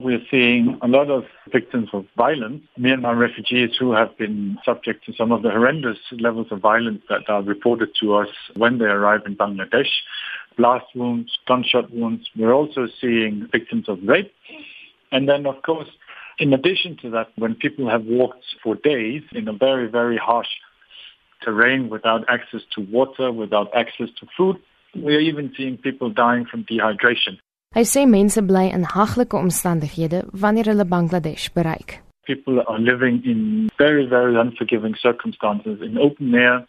We're seeing a lot of victims of violence, Myanmar refugees who have been subject to some of the horrendous levels of violence that are reported to us when they arrive in Bangladesh. Blast wounds, gunshot wounds. We're also seeing victims of rape. And then, of course, in addition to that, when people have walked for days in a very, very harsh terrain without access to water, without access to food, we're even seeing people dying from dehydration. Hy sê mense bly in haglike omstandighede wanneer hulle Bangladesh bereik. People are living in very, very unforgiving circumstances in open air,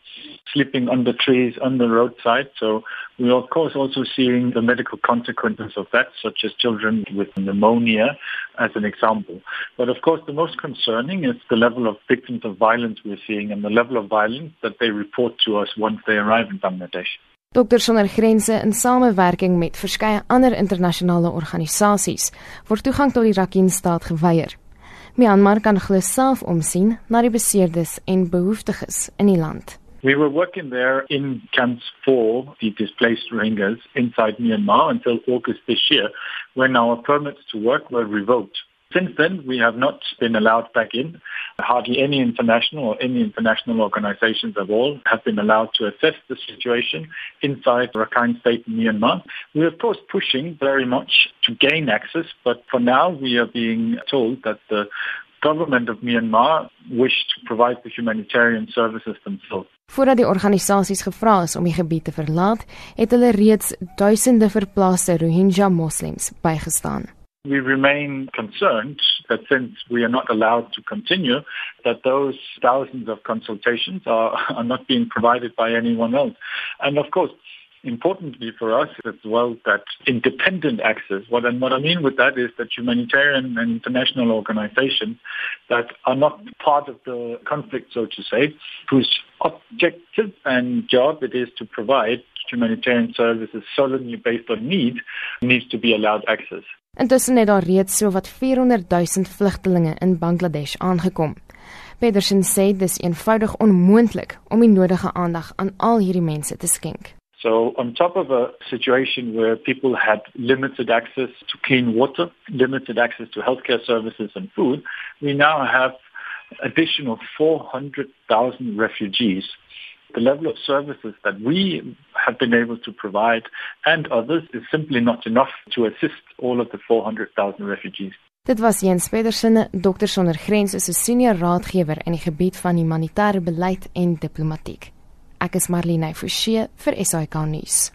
sleeping under trees, on the roadside. So we're of course also seeing the medical consequences of that, such as children with pneumonia as an example. But of course the most concerning is the level of victims of violence we're seeing and the level of violence that they report to us once they arrive in Bangladesh. Dokters sonder grense in samewerking met verskeie ander internasionale organisasies word toegang tot die Rakhine-staat geweier. Myanmar kan glo self omsien na die beseerdes en behoeftiges in die land. We were working there in camps for the displaced Rohingyas inside Myanmar until August this year when our permits to work were revoked. Since then, we have not been allowed back in. Hardly any international or any international organizations at all have been allowed to assess the situation inside Rakhine State in Myanmar. We're of course pushing very much to gain access, but for now we are being told that the government of Myanmar wish to provide the humanitarian services themselves. Voordat die organisasies gevra is om die gebied te verlaat, het hulle reeds duisende verplaaste Rohingya moslems bygestaan. We remain concerned that since we are not allowed to continue, that those thousands of consultations are, are not being provided by anyone else. And of course, importantly for us as well that independent access what and what I mean with that is that humanitarian and international organizations that are not part of the conflict so to say whose objective and job it is to provide humanitarian services solely based on need needs to be allowed access Intussen het daar reeds so wat 400 000 vlugtelinge in Bangladesh aangekom. Pedersen sê dis eenvoudig onmoontlik om die nodige aandag aan al hierdie mense te skenk. So on top of a situation where people had limited access to clean water, limited access to healthcare services and food, we now have additional 400,000 refugees the level of services that we have been able to provide and others is simply not enough to assist all of the 400,000 refugees. Dit was Jens Pedersen, dokter sonder grense se senior raadgewer in die gebied van humanitêre beleid en diplomatiek. Ek is Marlene Forsie vir SAK nuus.